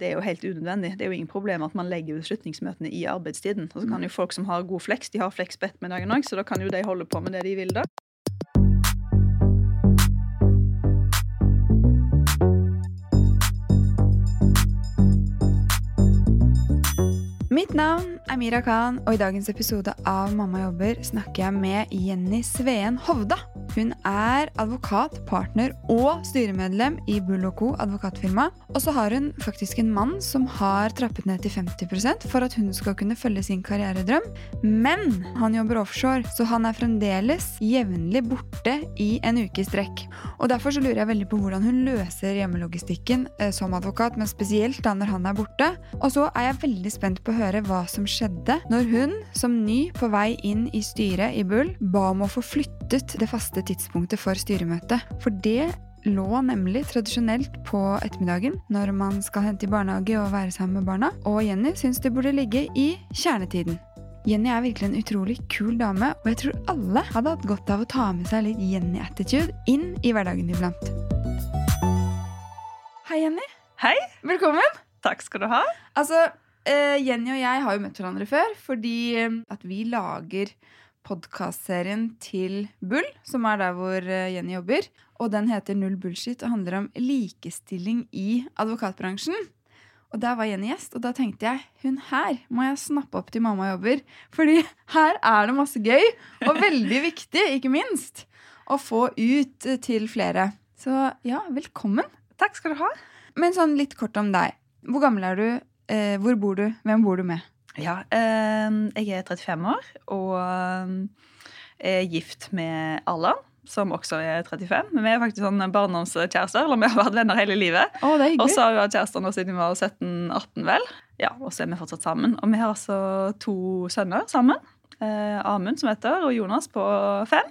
Det er jo helt unødvendig. Det er jo ingen problem at man legger beslutningsmøtene i arbeidstiden. Og så kan jo folk som har god flex, de har flex på ettermiddagen òg, så da kan jo de holde på med det de vil, da. Mitt navn er Mira Khan, og i dagens episode av Mamma jobber snakker jeg med Jenny Sveen Hovda. Hun er advokat, partner og styremedlem i Bull Co. advokatfirma. Og så har hun faktisk en mann som har trappet ned til 50% for at hun skal kunne følge sin karrieredrøm. Men han jobber offshore, så han er fremdeles jevnlig borte i en uke i strekk. Og Derfor så lurer jeg veldig på hvordan hun løser hjemmelogistikken eh, som advokat, men spesielt da når han er borte. Og så er jeg veldig spent på å høre hva som skjedde når hun, som ny på vei inn i styret i Bull, ba om å få flyttet det faste tidspunktet for styremøtet. For det lå nemlig tradisjonelt på ettermiddagen når man skal hente i barnehage og være sammen med barna, og Jenny syns det burde ligge i kjernetiden. Jenny er virkelig en utrolig kul dame, og jeg tror alle hadde hatt godt av å ta med seg litt Jenny-attitude inn i hverdagen iblant. Hei, Jenny. Hei! Velkommen. Takk skal du ha. Altså, eh, Jenny og jeg har jo møtt hverandre før fordi eh, at vi lager podkastserien til Bull, som er der hvor eh, Jenny jobber. Og den heter Null bullshit og handler om likestilling i advokatbransjen. Og der var Jenny gjest, og da tenkte jeg hun her må jeg snappe opp til mamma jobber. Fordi her er det masse gøy, og veldig viktig, ikke minst, å få ut eh, til flere. Så ja, velkommen. Takk skal du ha. Men sånn litt kort om deg. Hvor gammel er du? Eh, hvor bor du? Hvem bor du med? Ja, eh, jeg er 35 år og eh, er gift med Allan, som også er 35. Men vi er faktisk sånn barndomskjærester, eller vi har vært venner hele livet. Er Og så har vi vært kjærester nå siden vi var 17-18, vel. Ja, Og så er vi fortsatt sammen. Og vi har altså to sønner sammen. Eh, Amund, som heter, og Jonas på fem.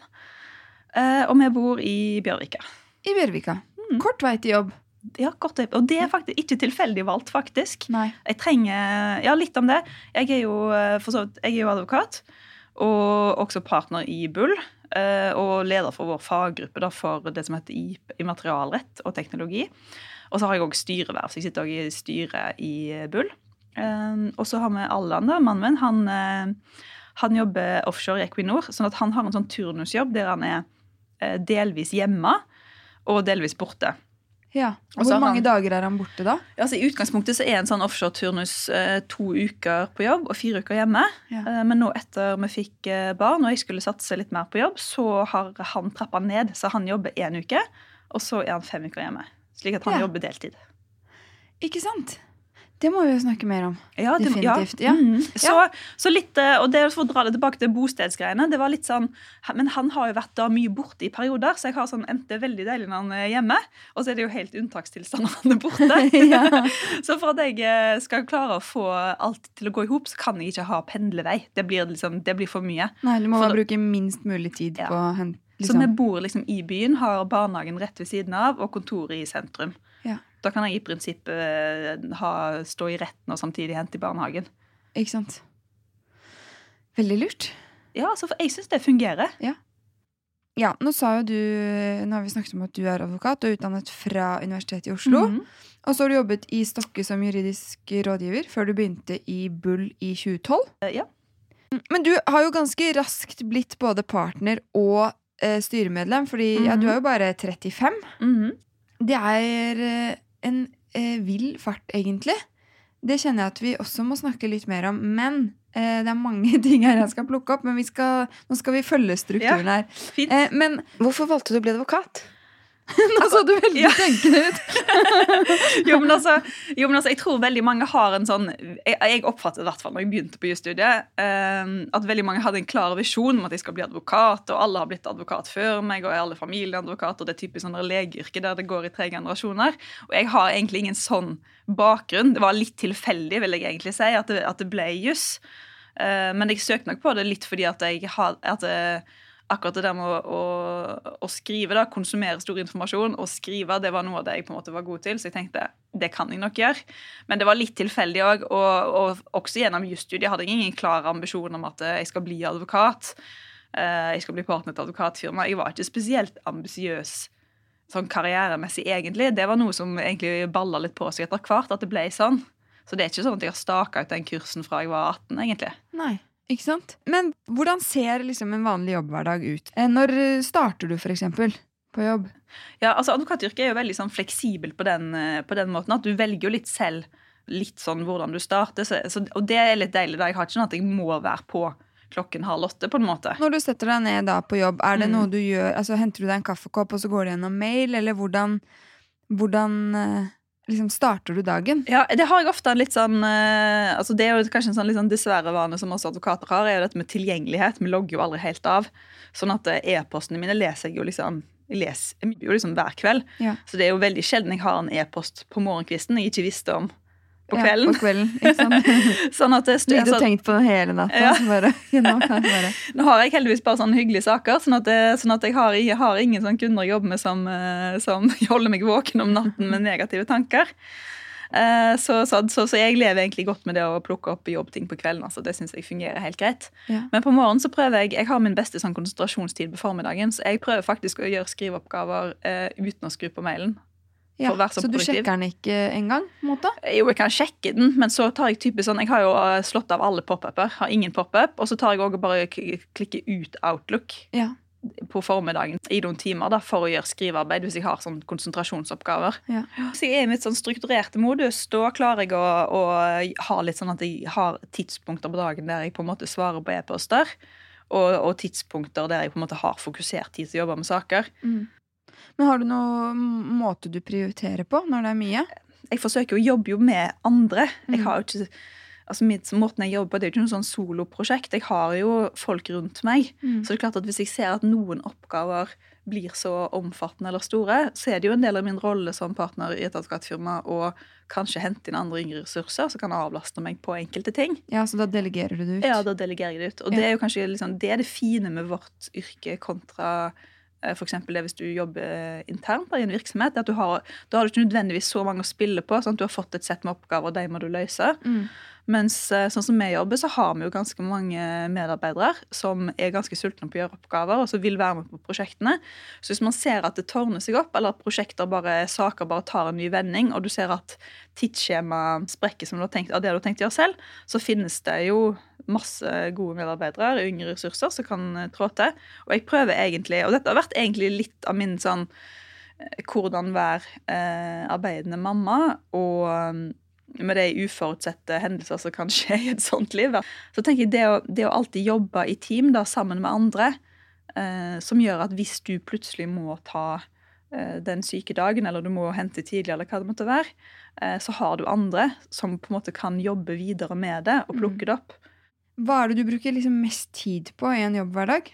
Eh, og vi bor i Bjørvika. I Bjørvika. Mm. Kort vei til jobb. Ja, godt, og det er faktisk ikke tilfeldig valgt, faktisk. Nei. Jeg trenger Ja, litt om det. Jeg er jo, eh, for så vidt, jeg er jo advokat, og også partner i Bull. eh, Og leder for vår faggruppe da, for det som heter I- immaterialrett og teknologi. Og så har jeg òg styreverv, så jeg sitter også i styret i eh, Bull. Og så har vi Allan, da, mannen min. Han, han jobber offshore i Equinor, sånn at han har en sånn turnusjobb der han er delvis hjemme og delvis borte. Ja. Og Hvor mange han- dager er han borte da? Altså, I utgangspunktet så er en sånn offshore-turnus eh, to uker på jobb og fire uker hjemme. Ja. Eh, men nå etter vi fikk eh, barn og jeg skulle satse litt mer på jobb, så har han trappa ned. Så han jobber én uke, og så er han fem uker hjemme. Slik at han Ja. jobber deltid. Ikke sant? Det må vi jo snakke mer om. Ja, det- Definitivt, Ja. ja. Mhm. Så, så litt, eh, og det for å dra det tilbake til bostedsgreiene det var litt sånn, Men han har jo vært da mye borte i perioder, så jeg har sånn, enten det er veldig deilig når han er hjemme, og så er det jo helt unntakstilstand når han er borte. Så for at jeg eh, skal klare å få alt til å gå i hop, så kan jeg ikke ha pendlevei. Det blir, liksom, det blir for mye. Nei, du må For bruke minst mulig tid på å hente Så vi liksom. bor liksom i byen, har barnehagen rett ved siden av og kontoret i sentrum. Ja. Da kan jeg i prinsippet eh, ha, stå i retten og samtidig hente i barnehagen. Ikke sant? Veldig lurt. Ja, altså, for jeg syns det fungerer. Ja, nå sa jo du Nå har vi snakket om at du er advokat og utdannet fra Universitetet i Oslo. Mhm. Og så har du jobbet i Stokke som juridisk rådgiver før du begynte i Bull i 2012. Eh, Ja. Men du har jo ganske raskt blitt både partner og eh, styremedlem, fordi ja, Mhm. du er jo bare 35. Mhm. Det er eh, en eh, vill fart, egentlig. Det kjenner jeg at vi også må snakke litt mer om. Men eh, det er mange ting her jeg skal plukke opp. Men vi skal, nå skal vi følge strukturen her. Fint. Eh, men hvorfor valgte du å bli advokat? Nå så du veldig Ja. tenkende ut. jo, men altså, jo, men altså, jeg tror veldig mange har en sånn Jeg, jeg oppfattet i hvert fall når jeg begynte på jusstudiet, eh, at veldig mange hadde en klar visjon om at jeg skal bli advokat, og alle har blitt advokat før meg, og alle familien advokat, og det er typisk sånn legeyrke der det går i tre generasjoner. Og jeg har egentlig ingen sånn bakgrunn. Det var litt tilfeldig, vil jeg egentlig si, at det, at det ble juss. Eh, men jeg søkte nok på det litt fordi at jeg har at eh, akkurat det der med å, å, å skrive, da, konsumere stor informasjon og skrive, det var noe av det jeg på en måte var god til. Så jeg tenkte det kan jeg nok gjøre. Men det var litt tilfeldig òg. Og, og også gjennom jusstudiet hadde jeg ingen klar ambisjon om at eh, jeg skal bli advokat. Eh, Jeg skal bli partner til advokatfirma. Jeg var ikke spesielt ambisiøs sånn karrieremessig, egentlig. Det var noe som egentlig balla litt på seg etter hvert, at det ble sånn. Så det er ikke sånn at jeg har staka ut den kursen fra jeg var 18, egentlig. Nei, ikke sant? Men hvordan ser liksom en vanlig jobbhverdag ut? Eh, Når starter du, eksempel, på jobb? Ja, altså Advokatyrket er jo veldig sånn fleksibel på den, eh, på den måten at du velger jo litt selv litt sånn hvordan du starter. Så, så, og det er litt deilig. da Jeg har ikke sånn at jeg må være på klokken halv åtte. på en måte. Når du setter deg ned da på jobb, er det Mm. noe du gjør altså Henter du deg en kaffekopp, og så går du gjennom mail, eller hvordan, hvordan eh, liksom starter du dagen? Ja, Det har jeg ofte en litt sånn eh, altså Det er jo kanskje en sånn litt sånn dessverre vane som også advokater har, er jo dette med tilgjengelighet. Vi logger jo aldri helt av. Sånn at eh, e-postene mine leser jeg jo liksom jeg leser jo liksom hver kveld. Ja. Så det er jo veldig sjelden jeg har en e-post på morgenkvisten jeg ikke visste om på Ja, på kvelden, ikke sant? sånn at det, har altså, tenkt på hele natta. Ja. Bare, nå bare. Nå har jeg heldigvis bare sånne hyggelige saker, sånn at, det, sånn at jeg, har, jeg har ingen sånne kunder jeg jobber med som, eh, som holder meg våken om natten med negative tanker. Eh, Så, så, så, så jeg lever egentlig godt med det å plukke opp jobbting på kvelden. altså Det synes jeg fungerer helt greit. Ja. Men på morgenen så prøver jeg Jeg har min beste sånn konsentrasjonstid på formiddagen, så jeg prøver faktisk å gjøre skriveoppgaver eh, uten å skru på mailen. Ja, så du produktiv. sjekker den ikke engang? en måte? Jo, jeg kan sjekke den, men så tar jeg typisk sånn Jeg har jo eh, slått av alle pop-uper. Har ingen pop-up. Og så tar jeg også og bare klikker ut Outlook Ja. på formiddagen i noen timer da, for å gjøre skrivearbeid hvis jeg har sånn konsentrasjonsoppgaver. Ja. Så jeg er i mitt sånn strukturerte modus. Da klarer jeg å, å ha litt sånn at jeg har tidspunkter på dagen der jeg på en måte svarer på e-poster. Og, og tidspunkter der jeg på en måte har fokusert tid til å jobbe med saker. Mm. Men har du noen måte du prioriterer på når det er mye? Jeg forsøker å jobbe jo med andre. Jeg Mm. har jo ikke altså mitt, Måten jeg jobber det er jo ikke noe sånn soloprosjekt. Jeg har jo folk rundt meg. Mm. Så det er klart at hvis jeg ser at noen oppgaver blir så omfattende eller store, så er det jo en del av min rolle som partner i et advokatfirma å kanskje hente inn andre yngre ressurser som kan avlaste meg på enkelte ting. Ja, Så da delegerer du det ut? Ja, da delegerer jeg det ut. Og Ja. det er jo kanskje liksom, det er det fine med vårt yrke kontra eh, eksempel det hvis du jobber internt i en virksomhet. at du har, Da har du ikke nødvendigvis så mange å spille på. at Du har fått et sett med oppgaver, og de må du løse. Mm. Mens eh, sånn som vi jobber, så har vi jo ganske mange medarbeidere som er ganske sultne på å gjøre oppgaver, og som vil være med på prosjektene. Så hvis man ser at det tårner seg opp, eller at prosjekter bare, saker bare tar en ny vending, og du ser at tidsskjema sprekker som du har tenkt, av det du har tenkt å gjøre selv, så finnes det jo masse gode medarbeidere, yngre ressurser, som kan eh, trå til. Og jeg prøver egentlig, og dette har vært egentlig litt av min sånn eh, hvordan være eh, arbeidende mamma, og med de uforutsette hendelser som kan skje i et sånt liv. Så tenker jeg det å, det å alltid jobbe i team da, sammen med andre, eh, som gjør at hvis du plutselig må ta eh, den syke dagen, eller du må hente tidlig, eller hva det måtte være, eh, så har du andre som på en måte kan jobbe videre med det og plukke det opp. Hva er det du bruker liksom mest tid på i en jobbhverdag?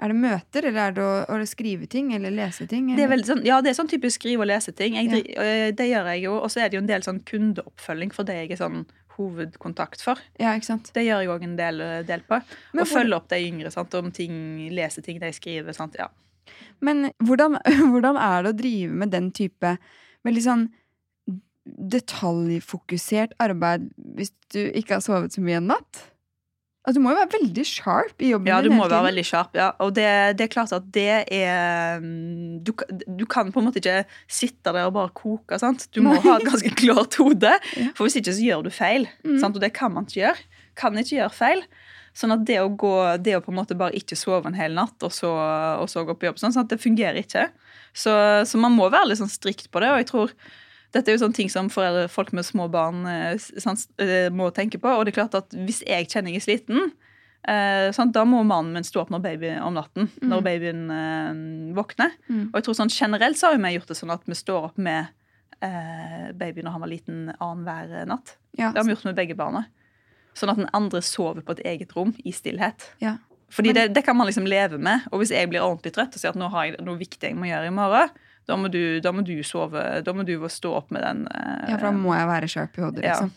Er det møter, eller er det å, å skrive ting eller lese ting? Det er veldig sånn, ja, det er sånn typisk skrive- og leseting. Jeg, Ja. øh, Det gjør jeg jo. Og så er det jo en del sånn kundeoppfølging for det jeg er sånn hovedkontakt for. Ja, ikke sant? Det gjør jeg òg en del, del på. Men og hvor- følge opp de yngre sant, om ting, lese ting de skriver. Sant, ja. Men hvordan, hvordan er det å drive med den type veldig sånn detaljfokusert arbeid hvis du ikke har sovet så mye en natt? Altså, du må jo være veldig sharp i jobben ja, du må være veldig sharp. Ja. Og det, det er klart at det er mm, du, du kan på en måte ikke sitte der og bare koke. Sant? Du må Nei. ha et ganske klart hode, Ja. for hvis ikke så gjør du feil. Mm. Sant? Og det kan man ikke gjøre. Kan ikke gjøre feil. Sånn at det å gå, det å på en måte bare ikke sove en hel natt, og så, og så gå på jobb, sånn, sånn det fungerer ikke. Så, så man må være litt sånn strikt på det. og jeg tror dette er jo sånne ting som foreldre, folk med små barn eh, eh, må tenke på. Og det er klart at hvis jeg kjenner jeg er sliten, eh, sant, da må mannen min stå opp når baby, om natten. Mm. Når babyen eh, våkner. Mm. Og jeg tror sånn generelt så har vi gjort det sånn at vi står opp med eh, babyen når han var liten annenhver natt. Ja. Det har vi gjort med begge barna. Sånn at den andre sover på et eget rom i stillhet. Ja. Fordi det, det kan man liksom leve med. Og hvis jeg blir ordentlig trøtt og sier at nå har jeg noe viktig jeg må gjøre i morgen, da må du, da må du sove, da må du stå opp med den. Ja, for da må jeg være sharp i hodet, Ja. liksom.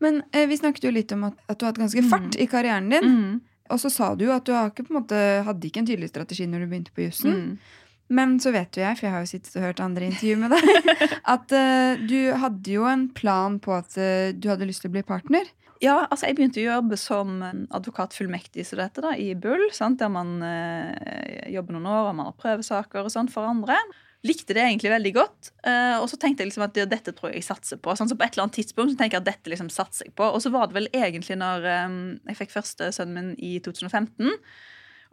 Men eh, vi snakket jo litt om at, at du har hatt ganske fart i karrieren din. Mm, Og så sa du jo at du har ikke, måte, hadde ikke en tydelig strategi når du begynte på jussen. mm. Men så vet jo jeg, for jeg har jo sittet og hørt andre intervjuer med deg, at uh, du hadde jo en plan på at uh, du hadde lyst til å bli partner. Ja, altså jeg begynte å jobbe som advokatfullmektig så dette da, i Bull, sant? der man uh, jobber noen år og man har prøvesaker og sånn for andre. Likte det egentlig veldig godt. Uh, og så tenkte jeg liksom at ja, dette tror jeg jeg satser på. Sånn, så på et eller annet tidspunkt så tenker jeg at dette liksom satser jeg på. Og så var det vel egentlig når um, jeg fikk første sønnen min i 2015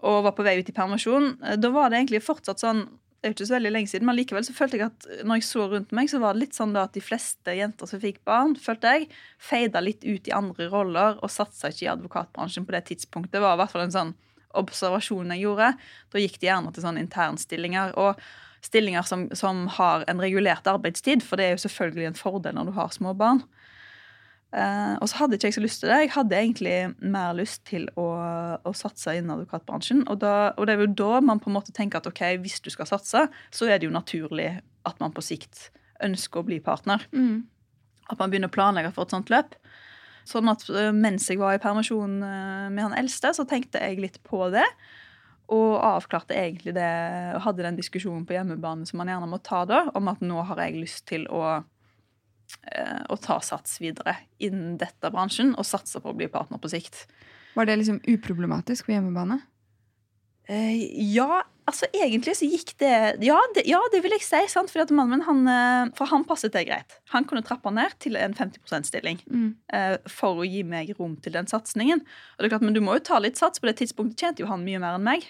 og var på vei ut i permisjon, uh, da var det egentlig fortsatt sånn det er jo ikke så veldig lenge siden, men likevel så følte jeg at når jeg så rundt meg, så var det litt sånn da at de fleste jenter som fikk barn, følte jeg, feida litt ut i andre roller og satsa ikke i advokatbransjen på det tidspunktet. Det var i hvert fall en sånn observasjon jeg gjorde. Da gikk de gjerne til sånne internstillinger. Og stillinger som, som har en regulert arbeidstid, for det er jo selvfølgelig en fordel når du har små barn. Uh, og så hadde ikke jeg så lyst til det. Jeg hadde egentlig mer lyst til å, å satse innen advokatbransjen. Og, da, og det er jo da man på en måte tenker at ok, hvis du skal satse, så er det jo naturlig at man på sikt ønsker å bli partner. Mm. At man begynner å planlegge for et sånt løp. Sånn at eh, mens jeg var i permisjon eh, med han eldste, så tenkte jeg litt på det. Og avklarte egentlig det, og hadde den diskusjonen på hjemmebane som man gjerne må ta da, om at nå har jeg lyst til å, eh, å ta sats videre innen dette bransjen, og satse på å bli partner på sikt. Var det liksom uproblematisk på hjemmebane? Eh, ja, altså egentlig så gikk det Ja, det, ja, det vil jeg si. sant? For at mannen min, han, eh, For han passet det greit. Han kunne trappa ned til en 50 %-stilling Mm. uh, for å gi meg rom til den satsingen. Og det er klart, Men du må jo ta litt sats. På det tidspunktet tjente jo han mye mer enn meg.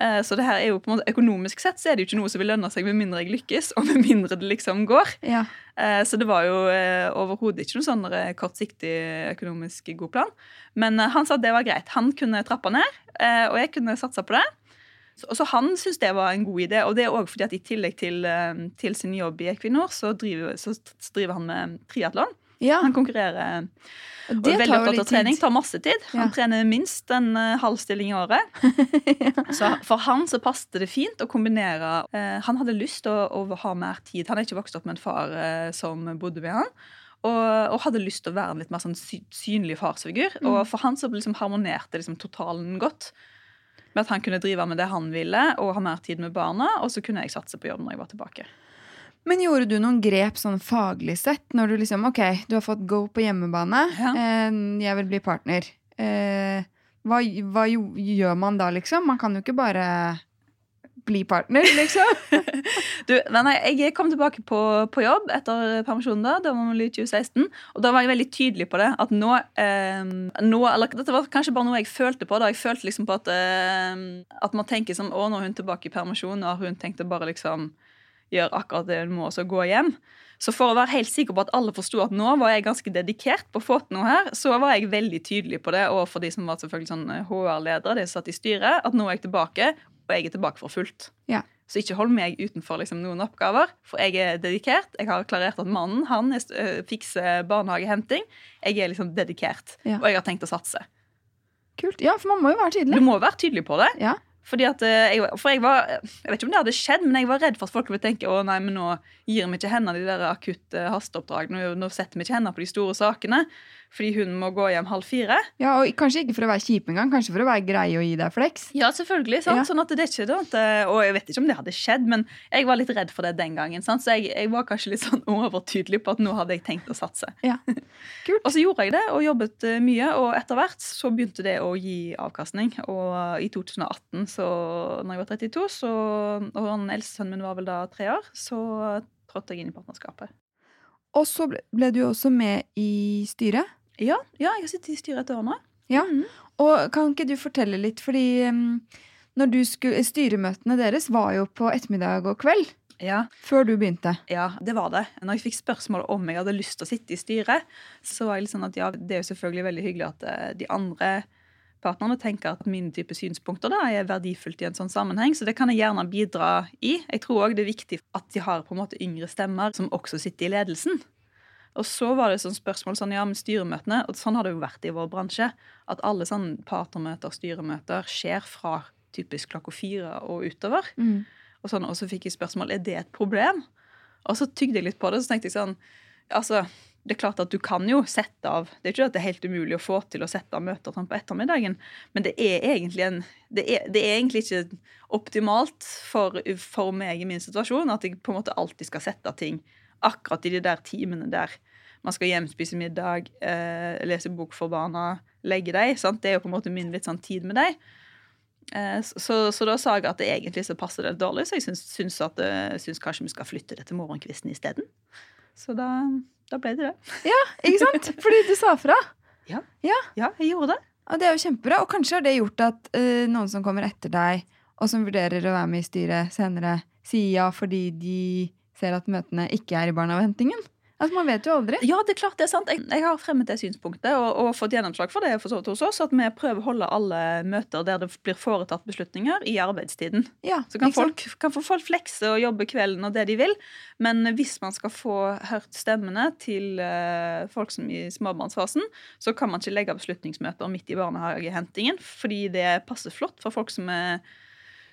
Eh, så det her er jo på en måte økonomisk sett så er det jo ikke noe som vil lønne seg med mindre jeg lykkes, og med mindre det liksom går. Ja. Så det var jo overhodet ikke noen sånn kortsiktig økonomisk god plan. Men han sa at det var greit. Han kunne trappa ned, og jeg kunne satsa på det. Så, så han syntes det var en god idé. Og det er òg fordi at i tillegg til, eh, til sin jobb i Equinor, så driver, så driver han med triatlon. ja. Han konkurrerer Og og er veldig opptatt av trening. Tar masse tid. Han trener minst en eh, halv stilling i året. Så for han så passet det fint å kombinere eh, Han hadde lyst til å, å ha mer tid. Han er ikke vokst opp med en far eh, som bodde ved han. Og, og hadde lyst til å være en litt mer sånn sy synlig farsfigur. Mm. Og for han så liksom harmonerte liksom totalen godt. Med at han kunne drive med det han ville, og ha mer tid med barna. Og så kunne jeg satse på jobb når jeg var tilbake. Men gjorde du noen grep sånn faglig sett når du liksom Ok, du har fått go på hjemmebane. Ja. Eh, jeg vil bli partner. Eh, hva, hva gjør man da, liksom? Man kan jo ikke bare bli partner, liksom. Du, nei, jeg kom tilbake på, på jobb etter permisjonen. da, Det var vel i 2016. Og da var jeg veldig tydelig på det. At nå, eh, nå Eller dette var kanskje bare noe jeg følte på. da, Jeg følte liksom på at, eh, at man tenker sånn Å, nå er hun tilbake i permisjon, og hun tenkte bare liksom gjøre akkurat det hun må, og så gå hjem. Så for å være helt sikker på at alle forsto at nå var jeg ganske dedikert på å få til noe her, så var jeg veldig tydelig på det, og for de som var selvfølgelig sånn HR-ledere, de som satt i styret, at nå er jeg tilbake, og jeg er tilbake for fullt. Ja. Så ikke hold meg utenfor liksom, noen oppgaver, for jeg er dedikert. Jeg har klarert at mannen han fikser barnehagehenting. Jeg er liksom dedikert, Ja. og jeg har tenkt å satse. Kult. Ja, for man må jo være tydelig. Du må være tydelig på det. Ja. Fordi at jeg, For jeg var Jeg vet ikke om det hadde skjedd, men jeg var redd for at folk ville tenke å nei, men nå gir vi ikke henne de der akutte hasteoppdragene. Nå, nå setter vi ikke henne på de store sakene fordi hun må gå hjem halv fire. Ja, og Kanskje ikke for å være kjip engang, kanskje for å være grei og gi deg flex. Ja, selvfølgelig. sant? Ja. Sånn at det er ikke det, Og jeg vet ikke om det hadde skjedd, men jeg var litt redd for det den gangen. sant? Så jeg, jeg var kanskje litt sånn overtydelig på at nå hadde jeg tenkt å satse. Ja. Kult. Og så gjorde jeg det, og jobbet eh, mye. Og etter hvert så begynte det å gi avkastning. Og i 2018, så når jeg var 32, så, og eldste sønnen min var vel da tre år, så trådte jeg inn i partnerskapet. Og så ble, ble du også med i styret. Ja, ja jeg har sittet i styret et år nå. Ja. Mhm. Og kan ikke du fortelle litt, fordi um, skulle, styremøtene deres var jo på ettermiddag og kveld. Ja, Før du begynte. Ja, det var det. Når jeg fikk spørsmål om jeg hadde lyst til å sitte i styret, så var jeg litt sånn at ja, det er jo selvfølgelig veldig hyggelig at eh, de andre partnerne tenker at mine type synspunkter da er verdifullt i en sånn sammenheng, så det kan jeg gjerne bidra i. Jeg tror òg det er viktig at de har på en måte yngre stemmer som også sitter i ledelsen. Og så var det sånn spørsmål sånn, ja, men styremøtene, og sånn har det jo vært i vår bransje, at alle sånn partnermøter, styremøter, skjer fra typisk klokka fire og utover. Mm. Og, sånn, og så fikk jeg spørsmål er det et problem. Og så tygde jeg litt på det, så tenkte jeg sånn altså, Det er klart at du kan jo sette av Det er ikke at det er helt umulig å få til å sette av møter sånn på ettermiddagen, men det er egentlig, en, det er, det er egentlig ikke optimalt for, for meg i min situasjon at jeg på en måte alltid skal sette av ting akkurat i de der timene der man skal hjem, spise middag, eh, lese bok for barna, legge deg. sant? Det er jo på en måte min litt sånn tid med deg. Eh, så, så, da sa jeg at det egentlig så passer det dårlig, så jeg syns, syns, eh, kanskje vi skal flytte det til morgenkvisten isteden. Så da, da, ble det det. Ja, ikke sant? Fordi du sa fra. Ja. ja. ja jeg gjorde det. Og det er jo kjempebra. Og kanskje har det gjort at uh, noen som kommer etter deg, og som vurderer å være med i styret senere, sier ja fordi de ser at møtene ikke er i barnehagehentingen. Altså, Man vet jo aldri. Ja, det er klart det er sant. Jeg, jeg har fremmet det synspunktet og, og, fått gjennomslag for det for så vidt hos oss, at vi prøver å holde alle møter der det blir foretatt beslutninger, i arbeidstiden. Ja, så kan folk, kan folk flekse og jobbe kvelden og det de vil. Men hvis man skal få hørt stemmene til uh, folk som i småbarnsfasen, så kan man ikke legge beslutningsmøter midt i barnehagehentingen, fordi det passer flott for folk som er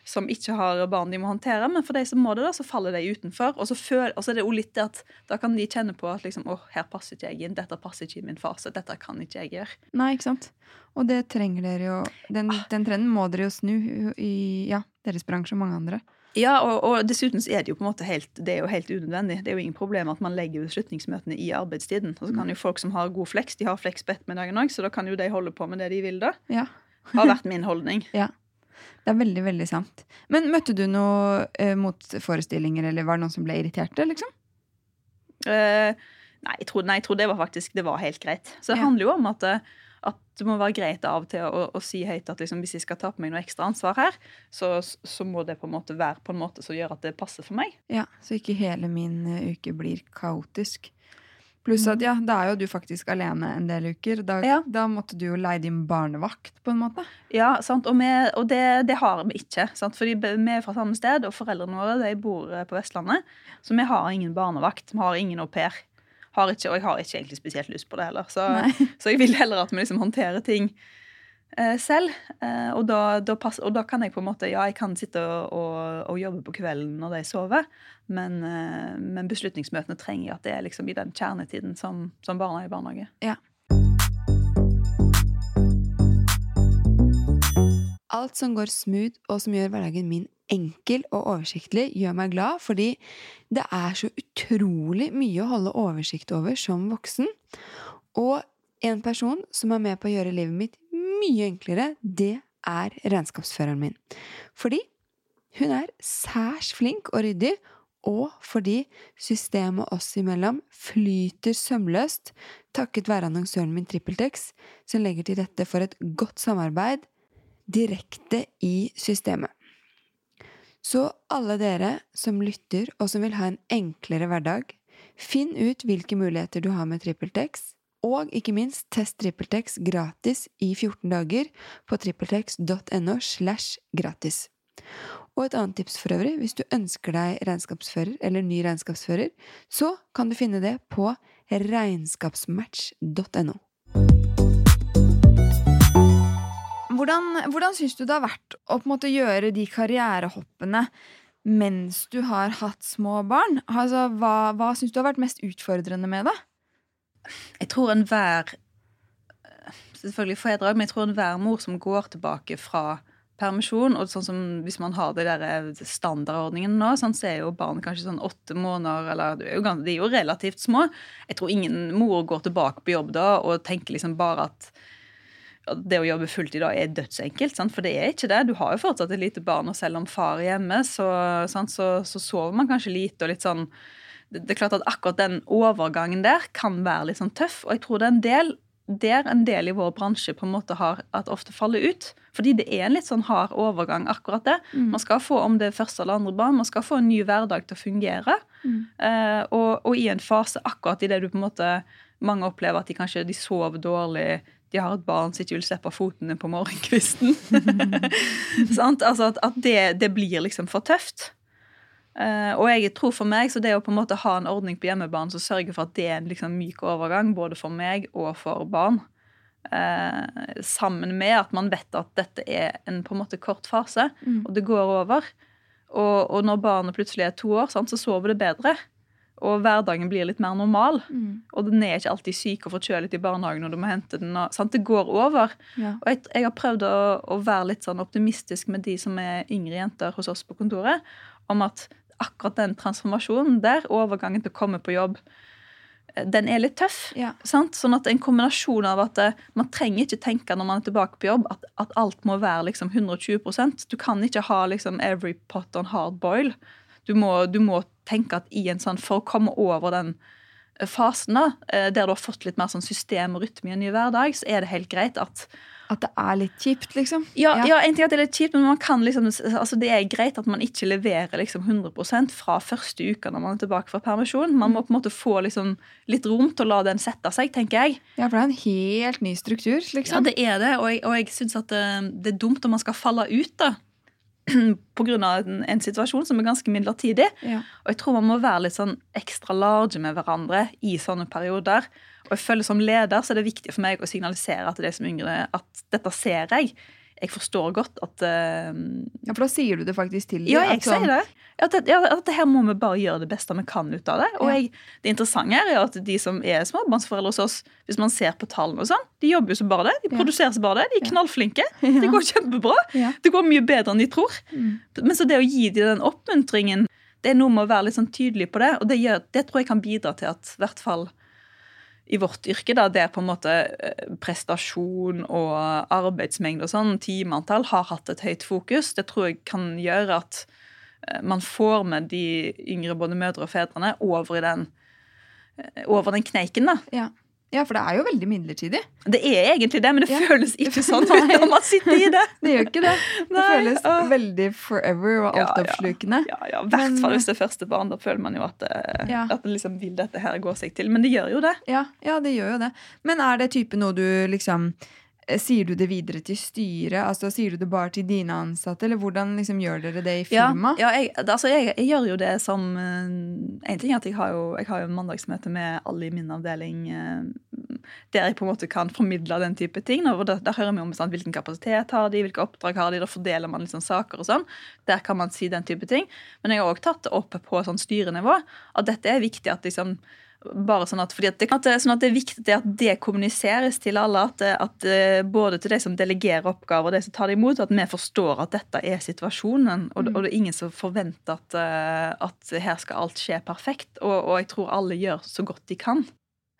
som ikke har barn de må håndtere. Men for de som må det, da, så faller de utenfor. Og så, føler, og så er det jo litt det at da kan de kjenne på at liksom, åh, her passer ikke jeg inn. Dette passer ikke i min fase. Dette kan ikke jeg gjøre. Nei, ikke sant. Og det trenger dere jo Den, ah. den trenden må dere jo snu i ja, deres bransje og mange andre. Ja, og, og, dessuten er det jo på en måte helt, det er jo helt unødvendig. Det er jo ingen problem at man legger beslutningsmøtene i arbeidstiden. Og så kan jo folk som har god fleks, de har flex på ettermiddagen òg, så da kan jo de holde på med det de vil, da. Ja. har vært min holdning. Ja. Det er veldig, veldig sant. Men møtte du noe eh, motforestillinger, eller var det noen som ble irriterte, liksom? Uh, nei, jeg tror, nei, jeg tror, det var faktisk det var helt greit. Så det ja. handler jo om at, eh, at, det må være greit av og til å, å si høyt at liksom, hvis jeg skal ta på meg noe ekstra ansvar her, så, så, må det på en måte være på en måte som gjør at det passer for meg. Ja, Så ikke hele min uke blir kaotisk. Pluss at mm. ja, da er jo du faktisk alene en del uker. Da, ja. da måtte du jo leie din barnevakt, på en måte. Ja, sant? og, vi, og det, det, har vi ikke. Sant? Fordi vi er fra samme sted, og foreldrene våre de bor eh, på Vestlandet. Så vi har ingen barnevakt. Vi har ingen au pair. Ikke, og jeg har ikke egentlig spesielt lyst på det heller. Så, så jeg vil heller at vi liksom håndterer ting selv. Eh, og da, da pass, og, da, kan jeg på en måte, ja, jeg kan sitte og, og, og jobbe på kvelden når de sover, men, eh, men, beslutningsmøtene trenger at det er liksom i den kjernetiden som, som barna er i barnehage. Ja. Alt som går smooth, og som gjør hverdagen min enkel og oversiktlig, gjør meg glad, fordi det er så utrolig mye å holde oversikt over som voksen. Og en person som er med på å gjøre livet mitt mye enklere, det er regnskapsføreren min. Fordi hun er særs flink og ryddig, og fordi systemet oss imellom flyter sømløst takket være annonsøren min TrippelTex, som legger til rette for et godt samarbeid direkte i systemet. Så alle dere som lytter og som vil ha en enklere hverdag, finn ut hvilke muligheter du har med TrippelTex, og ikke minst, test TrippelTex gratis i 14 dager på trippeltex.no slash gratis. Og et annet tips for øvrig, hvis du ønsker deg regnskapsfører eller ny regnskapsfører, så kan du finne det på regnskapsmatch.no. Hvordan, hvordan syns du det har vært å på en måte gjøre de karrierehoppene mens du har hatt små barn? Altså, hva hva syns du har vært mest utfordrende med det? Jeg tror enhver Selvfølgelig fedre, men jeg tror enhver mor som går tilbake fra permisjon, og sånn som hvis man har det der standardordningen nå, sånn, så er jo barn kanskje sånn åtte måneder, eller de er, jo, relativt små. Jeg tror ingen mor går tilbake på jobb da og tenker liksom bare at det å jobbe fulltid da er dødsenkelt, sant? for det er ikke det. Du har jo fortsatt et lite barn, og selv om far er hjemme, så, så, så sover man kanskje lite og litt sånn det er klart at akkurat den overgangen der kan være litt sånn tøff. Og jeg tror det er en del der en del i vår bransje på en måte har at ofte faller ut. Fordi det er en litt sånn hard overgang, akkurat det. Mm. Man skal få om det er første eller andre barn, man skal få en ny hverdag til å fungere. Mm. Uh, og, og, i en fase akkurat i det du på en måte Mange opplever at de kanskje de sover dårlig, de har et barn som ikke vil slippe fotene på morgenkvisten. altså at, at det, det, blir liksom for tøft. Uh, og jeg tror for meg, så det å på en måte ha en ordning på hjemmebane som sørger for at det er en liksom myk overgang både for meg og for barn, uh, sammen med at man vet at dette er en på en måte kort fase, mm. og det går over. Og, og, når barnet plutselig er to år, sant, så sover det bedre. Og hverdagen blir litt mer normal. Mm. Og den er ikke alltid syk og forkjølet i barnehagen når du må hente den. Og, sant? Det går over. Ja. Og jeg, jeg, har prøvd å, å, være litt sånn optimistisk med de som er yngre jenter hos oss på kontoret, om at akkurat den transformasjonen der, overgangen til å komme på jobb den er litt tøff. Ja. Sant? Sånn at en kombinasjon av at eh, man trenger ikke tenke når man er tilbake på jobb, at, at alt må være liksom 120% Du kan ikke ha liksom every pot on hard boil. Du må, du må tenke at i en sånn, For å komme over den eh, fasen da, eh, der du har fått litt mer sånn system og rytme i en ny hverdag, så er det helt greit at At det er litt kjipt, liksom. ja, ja. en ting at det er litt kjipt, men man kan liksom, altså det er greit at man ikke leverer liksom 100% fra første uka når man er tilbake fra permisjon. Man må på en måte få liksom litt rom til å la den sette seg, tenker jeg. Ja, for det er en helt ny struktur, liksom. Ja, det er det, og jeg, og jeg syns at det, det er dumt om man skal falle ut da. Av en, en situasjon som er ganske midlertidig. Ja. Og jeg tror man må være litt sånn ekstra large med hverandre i sånne perioder. Og jeg føler som leder så er det viktig for meg å signalisere til de som yngre at dette ser jeg. Jeg forstår godt at uh, ja, for da sier du det faktisk til dem. Ja, jeg sier det. At, at det her må vi bare gjøre det beste vi kan ut av det. Og jeg, det interessante er at de som er småbarnsforeldre hos oss, hvis man ser på tallene og sånn, de jobber jo så bare det. De produserer så bare det. De er knallflinke. Det går kjempebra. Det går mye bedre enn de tror. Mm. Men så det å gi dem den oppmuntringen, det er noe med å være litt sånn tydelig på det. Og det, gjør, det tror jeg kan bidra til at i hvert fall i vårt yrke, da, der på en måte eh, prestasjon og arbeidsmengde og sånn, timeantall, har hatt et høyt fokus. Det tror jeg kan gjøre at eh, man får med de yngre både mødre og fedrene over i den eh, over den kneiken, da. Ja. Ja, for det er jo veldig midlertidig. Det er egentlig det, men det Ja. føles ikke sånn Nei. når man sitter i det. Det gjør ikke det. Det Nei, føles åh. veldig forever og altoppslukende. Ja, ja, I hvert fall hvis det er første barn. Da føler man jo at, eh, Ja. at det liksom vil dette her gå seg til. Men det gjør jo det. Ja, ja, det gjør jo det. Men er det type noe du liksom Sier du det videre til styret? Altså Sier du det bare til dine ansatte, eller hvordan liksom gjør dere det i firma? Ja, jeg, altså jeg, jeg gjør jo det som eh, En ting er at jeg har jo, jeg har jo mandagsmøte med alle i min avdeling eh, der jeg på en måte kan formidle den type ting. Og da, hører vi om sant, hvilken kapasitet har de, hvilke oppdrag har de, da fordeler man liksom saker og sånn. Der kan man si den type ting. Men jeg har òg tatt det opp på sånn styrenivå at dette er viktig at liksom bare sånn at, fordi at det, sånn at det er viktig at det kommuniseres til alle. At, at Både til de som delegerer oppgaver og de som tar det imot, at vi forstår at dette er situasjonen. Og, Mm. og det er ingen som forventer at, eh, at her skal alt skje perfekt. Og, og jeg tror alle gjør så godt de kan.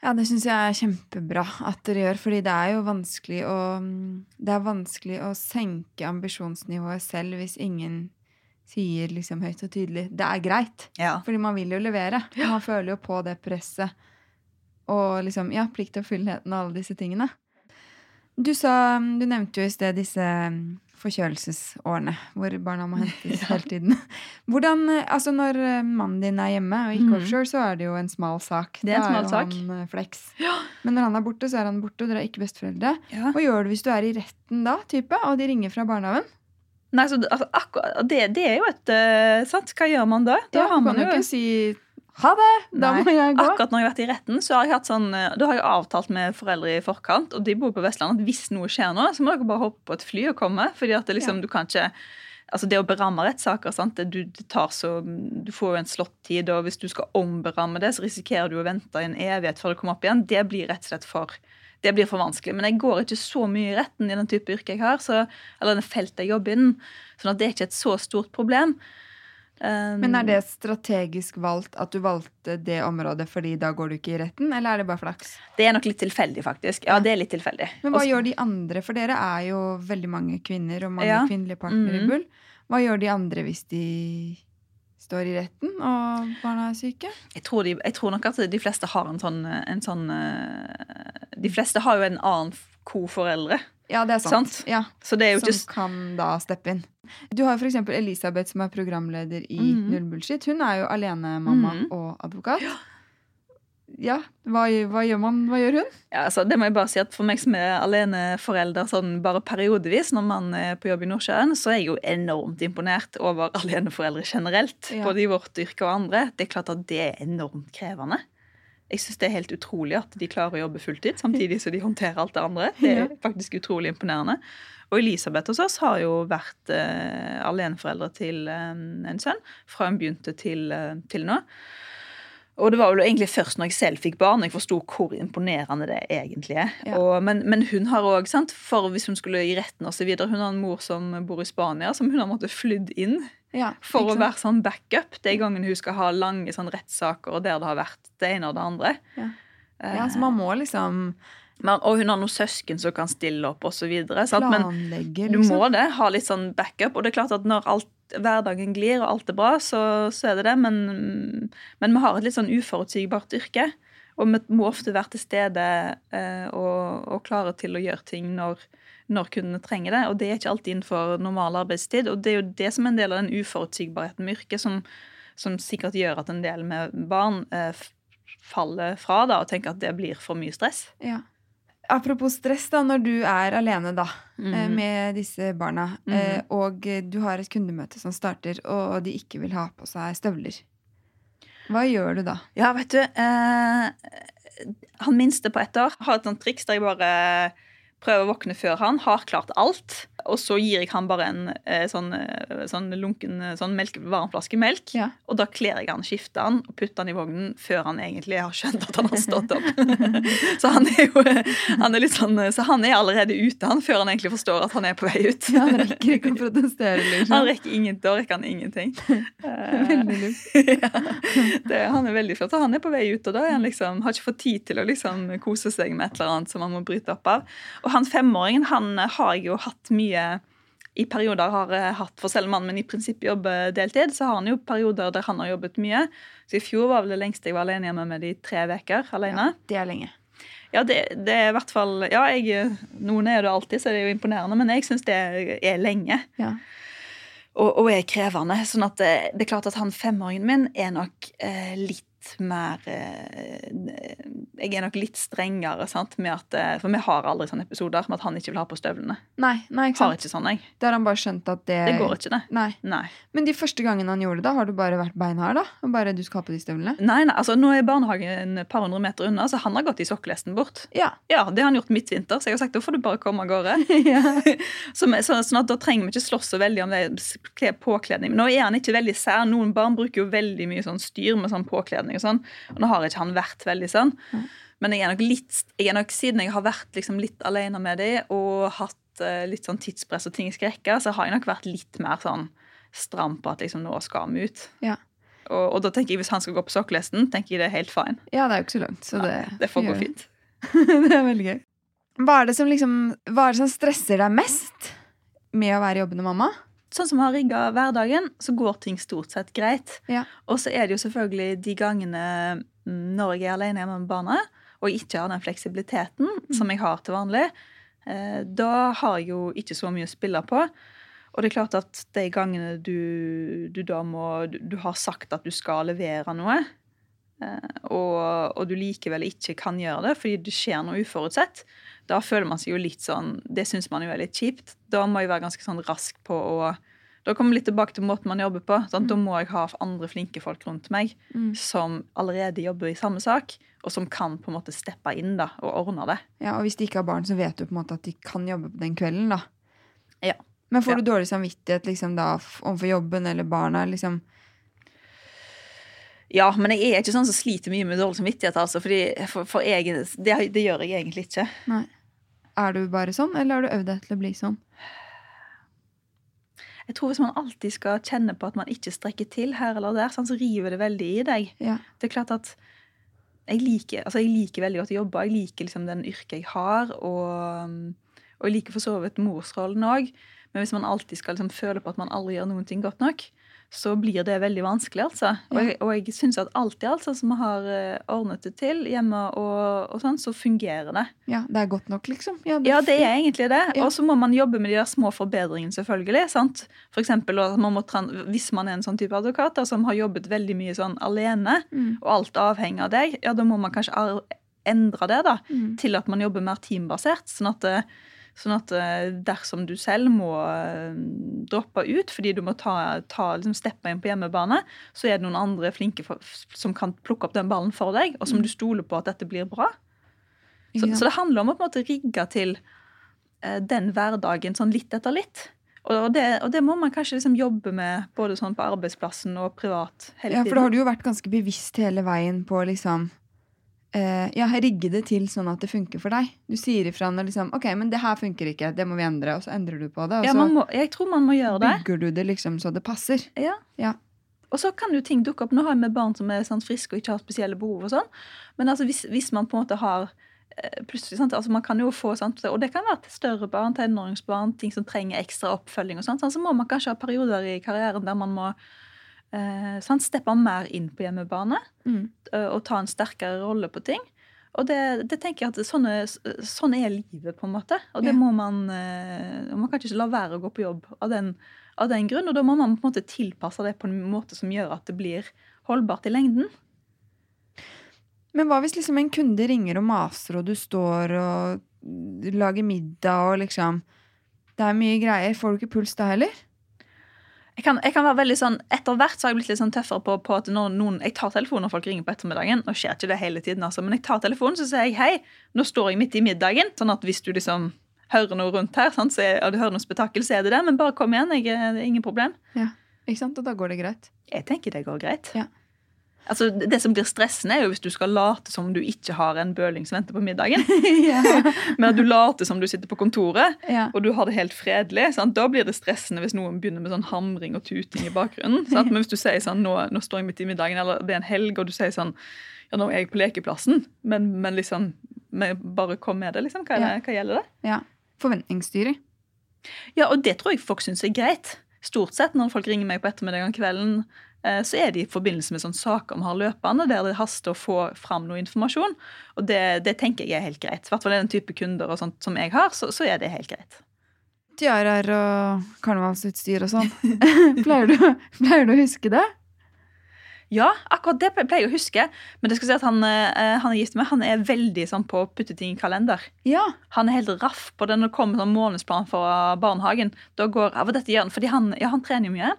Ja, det syns jeg er kjempebra at dere gjør, fordi det er jo vanskelig å mm, Det er vanskelig å senke ambisjonsnivået selv hvis ingen sier liksom høyt og tydelig 'det er greit'. Ja. Fordi man vil jo levere. Man føler jo på det presset. Og liksom, ja, plikt og fullheten og alle disse tingene. Du sa, du nevnte jo i sted disse mm, forkjølelsesårene hvor barna må hentes Ja. hele tiden. Hvordan, eh, altså Når eh, mannen din er hjemme og ikke Mhm. offshore, så er det jo en smal sak. Det er en smal smal Da sak. han eh, Ja. Men når han er borte, så er han borte, og dere er ikke besteforeldre. Ja. Hva gjør du hvis du er i retten da, type, og de ringer fra barnehagen? Nei, så, altså, akkurat, det, det er jo et uh, sant? Hva gjør man da? Da Ja, har man kan jo ikke si 'ha det, da Nei, må jeg gå'. Akkurat når jeg har vært i retten, så har jeg sånn, eh, da har jeg avtalt med foreldre i forkant, og de bor på Vestlandet, at hvis noe skjer nå, så må dere bare hoppe på et fly og komme. fordi at det liksom, Ja. du kan ikke Altså Det å beramme rettssaker sant? Det, du, det tar så, du får jo en slått-tid, og hvis du skal omberamme det, så risikerer du å vente i en evighet før det kommer opp igjen. Det blir rett og slett for det blir for vanskelig. Men jeg går ikke så mye i retten i den type yrke jeg har, så, eller den feltet jeg jobber innen. sånn at det er ikke et så stort problem. Um, Men er det strategisk valgt at du valgte det området fordi da går du ikke i retten, eller er det bare flaks? Det er nok litt tilfeldig, faktisk. Ja, det er litt tilfeldig. Men hva Også- gjør de andre? For dere er jo veldig mange kvinner og mange Ja. kvinnelige partnere i Bull. Hva gjør de andre hvis de står i retten og barna er syke? jeg tror, de, jeg tror nok at de fleste har en sånn, en sånn eh, De fleste har jo en annen koforeldre. Ja, det er sant. Sant? Ja, Så det er som just... kan da steppe inn. Du har eksempel Elisabeth, som er programleder i Mhm. Null Bullshit. Hun er jo alenemamma Mhm. og advokat. Ja, hva, hva gjør man? Hva gjør hun? ja, altså, Det må jeg bare si at For meg som er aleneforelder sånn bare periodevis, når man er på jobb i Nordsjøen, så er jeg jo enormt imponert over aleneforeldre generelt. Ja. Både i vårt yrke og andre. Det er klart at det er enormt krevende. Jeg syns det er helt utrolig at de klarer å jobbe fulltid samtidig som de håndterer alt det andre. Det er Ja. faktisk utrolig imponerende. Og Elisabeth hos oss har jo vært eh, aleneforeldre til eh, en sønn fra hun begynte til, eh, til nå. Og det var jo egentlig først når jeg selv fikk barn, jeg forsto hvor imponerende det egentlig er. Ja. Og, men, men hun har òg, for hvis hun skulle i retten videre, hun har en mor som bor i Spania, som hun har måttet flydd inn Ja, For å være sånn backup de gangene hun skal ha lange sånn rettssaker og der det har vært det ene og det andre. Ja. Eh, Ja, så man må liksom og hun har noen søsken som kan stille opp osv. Men du liksom. må det. Ha litt sånn backup. Og det er klart at når alt, hverdagen glir og alt er bra, så, så er det det. Men, men vi har et litt sånn uforutsigbart yrke. Og vi må ofte være til stede eh, og, og klare til å gjøre ting når, når kundene trenger det. Og det er ikke alltid innenfor normal arbeidstid. Og det er jo det som er en del av den uforutsigbarheten med yrket, som, som sikkert gjør at en del med barn eh, faller fra da, og tenker at det blir for mye stress. Ja. Apropos stress, da, når du er alene da, Mhm. med disse barna, eh, og du har et kundemøte som starter, og de ikke vil ha på seg støvler. Hva gjør du da? Ja, vet du eh, Han minste på ett år har et sånt triks der jeg bare prøver å våkne før han, har klart alt. Og så gir jeg han bare en eh, sånn, eh, sånn lunken eh, sånn melk, varmflaske melk. Ja. Og da kler jeg han, skifter han og putter han i vognen før han egentlig har skjønt at han har stått opp. så han er jo han er litt sånn, så han er allerede ute han, før han egentlig forstår at han er på vei ut. Ja, han rekker ikke å protestere, liksom. Han rekker ingen, da rekker han ingenting. Eh, Veldig lurt. ja, det, han er veldig flott. og Han er på vei ut, og da han liksom, har ikke fått tid til å liksom kose seg med et eller annet som han må bryte opp av. Og han femåringen han har jeg jo hatt mye i perioder har jeg hatt, for selv om mannen min i prinsippet jobber deltid, så har han jo perioder der han har jobbet mye. Så i fjor var vel det lengste jeg var alene hjemme med de tre uker alene. Ja, Det er lenge. Ja, det, det er i hvert fall Ja, jeg, noen er det alltid, så det er jo imponerende, men jeg syns det er lenge. Ja. Og, og er krevende. sånn at det, det er klart at han femåringen min er nok eh, litt mer eh, Jeg er nok litt strengere sant, med at eh, For vi har aldri sånne episoder med at han ikke vil ha på støvlene. Nei, nei, ikke Har ikke sånn, jeg. Da har han bare skjønt at det Det går ikke, det. Nei. Nei. Men de første gangene han gjorde det, da, har du bare vært beinhard, da? Og bare du skal ha på de støvlene? Nei, nei, altså Nå er barnehagen et par hundre meter unna, så han har gått i sokkelesten bort. Ja. Ja, Det har han gjort midtvinter, så jeg har sagt da får du bare komme av gårde. Så, så, sånn at Da trenger vi ikke slåss så veldig om det er påkledning. Nå er han ikke veldig sær. Noen barn bruker jo veldig mye sånn styr med sånn påkledning. Og sånn, og Nå har ikke han vært veldig sånn. Mm. Men jeg er nok litt, jeg er nok, siden jeg har vært liksom litt alene med dem og hatt uh, litt sånn tidspress og ting jeg skal rekke, så har jeg nok vært litt mer sånn stram på at liksom nå skal vi ut. Ja. Og, og da tenker jeg hvis han skal gå på sokkelesten, tenker jeg det er helt fine. ja, det er jo ikke så langt. Så det, Det får gå fint. det er veldig gøy. Hva er det som liksom Hva er det som stresser deg mest med å være jobbende mamma? Sånn som vi har rigga hverdagen, så går ting stort sett greit. Ja. Og så er det jo selvfølgelig de gangene mm, når jeg er alene hjemme med barna, og ikke har den fleksibiliteten som jeg har til vanlig, eh, da har jeg jo ikke så mye å spille på. Og det er klart at de gangene du, du da må du, du har sagt at du skal levere noe, og, og du likevel ikke kan gjøre det fordi det skjer noe uforutsett, da føler man seg jo litt sånn Det syns man jo er litt kjipt. Da må jeg være ganske sånn rask på å Da kommer vi litt tilbake til måten man jobber på. Mm. Da må jeg ha andre flinke folk rundt meg Mm. som allerede jobber i samme sak, og som kan på en måte steppe inn da, og ordne det. Ja, Og hvis de ikke har barn, så vet du på en måte at de kan jobbe på den kvelden, da. Ja. Men får Ja. du dårlig samvittighet liksom da overfor jobben eller barna? liksom? Ja, men jeg er ikke sånn som sliter mye med dårlig samvittighet. altså, fordi for, for jeg, det, det gjør jeg egentlig ikke. Nei. Er du bare sånn, eller har du øvd deg til å bli sånn? Jeg tror Hvis man alltid skal kjenne på at man ikke strekker til her eller der, sånn, så river det veldig i deg. Ja. Det er klart at jeg liker, altså jeg liker veldig godt å jobbe. Jeg liker liksom den yrket jeg har, og, og jeg liker for så vidt morsrollen òg. Men hvis man alltid skal liksom føle på at man aldri gjør noen ting godt nok, så blir det veldig vanskelig. altså. Og jeg, og jeg syns at alt i alt, sånn som vi har eh, ordnet det til hjemme, og, og sånn, så fungerer det. ja, det er godt nok, liksom? Ja, Ja, det er egentlig det. Ja. Og så må man jobbe med de der små forbedringene, selvfølgelig. sant? For eksempel, man må Hvis man er en sånn type advokat da, som har jobbet veldig mye sånn alene, Mm. og alt avhenger av deg, ja, da må man kanskje endre det da, Mm. til at man jobber mer teambasert. Sånn at, eh, sånn at eh, dersom du selv må eh, droppe ut fordi du må ta, ta liksom steppe inn på hjemmebane, så er det noen andre flinke for, som kan plukke opp den ballen for deg, og som Mm. du stoler på at dette blir bra. Så, ja. så det handler om å på en måte rigge til eh, den hverdagen sånn litt etter litt. Og det, og det må man kanskje liksom jobbe med både sånn på arbeidsplassen og privat hele Ja, for da har du jo vært ganske bevisst hele veien på liksom eh, ja, rigge det til sånn at det funker for deg. Du sier ifra når liksom Ok, men det her funker ikke, det må vi endre. Og så endrer du på det. Og Ja, så man må, jeg tror man må gjøre det. bygger du det liksom så det passer. Ja. Ja. Og så kan jo ting dukke opp. Nå har vi barn som er sånn friske og ikke har spesielle behov. og sånn. Men altså, hvis, hvis man på en måte har eh, plutselig, sant? Altså, Man kan jo få sant? Og det kan være til større barn, tenåringsbarn, ting som trenger ekstra oppfølging. og sånt, sant? Så må man kanskje ha perioder i karrieren der man må eh, steppe mer inn på hjemmebane Mm. eh, og ta en sterkere rolle på ting. Og det, det tenker jeg at sånne, sånn er livet, på en måte. Og det Ja. må man eh, Man kan ikke la være å gå på jobb av den, av den grunn. Og da må man på en måte tilpasse det på en måte som gjør at det blir holdbart i lengden. Men hva hvis liksom en kunde ringer og maser, og du står og lager middag og liksom Det er mye greier. Får du ikke puls da heller? Jeg kan, jeg kan være veldig sånn, Etter hvert så har jeg blitt litt sånn tøffere på, på at når noen, jeg tar telefonen når folk ringer på ettermiddagen. Nå skjer ikke det hele tiden, altså, men jeg tar telefonen så sier jeg hei, nå står jeg midt i middagen. Sånn at hvis du liksom hører noe rundt her, sant, så er, og du hører noe spetakkel, så er det det. Men bare kom igjen, jeg, det er ingen problem. Ja, Ikke sant? Og da går det greit. Jeg tenker det går greit. Ja. Altså, Det som blir stressende, er jo hvis du skal late som du ikke har en bøling som venter på middagen. Men at du later som du sitter på kontoret, ja. og du har det helt fredelig. Sant? Da blir det stressende hvis noen begynner med sånn hamring og tuting i bakgrunnen. Sant? Men hvis du sier sånn, nå, nå står jeg midt i middagen, eller det er en helg, og du sier sånn ja, nå er jeg på lekeplassen, men, men liksom men bare kom med det, liksom. Hva, ja. hva gjelder det? ja. Forventningsstyring. Ja, og det tror jeg folk syns er greit. Stort sett når folk ringer meg på ettermiddagen kvelden, så er det i forbindelse med sånn saker vi har løpende, der det haster å få fram noe informasjon. Og det, det tenker jeg er helt greit. I hvert fall den type kunder og sånt som jeg har, så, så er det helt greit. Tiaraer og karnevalsutstyr og sånn. pleier, du, pleier du å huske det? Ja, akkurat det pleier jeg å huske. Men det skal si at han, eh, han er gift med, han er veldig sånn på å putte ting i kalender. Ja. Han er helt raff på det når det kommer sånn månedsplan for barnehagen. Da går, ja, dette gjør han, fordi han, ja, han trener jo mye.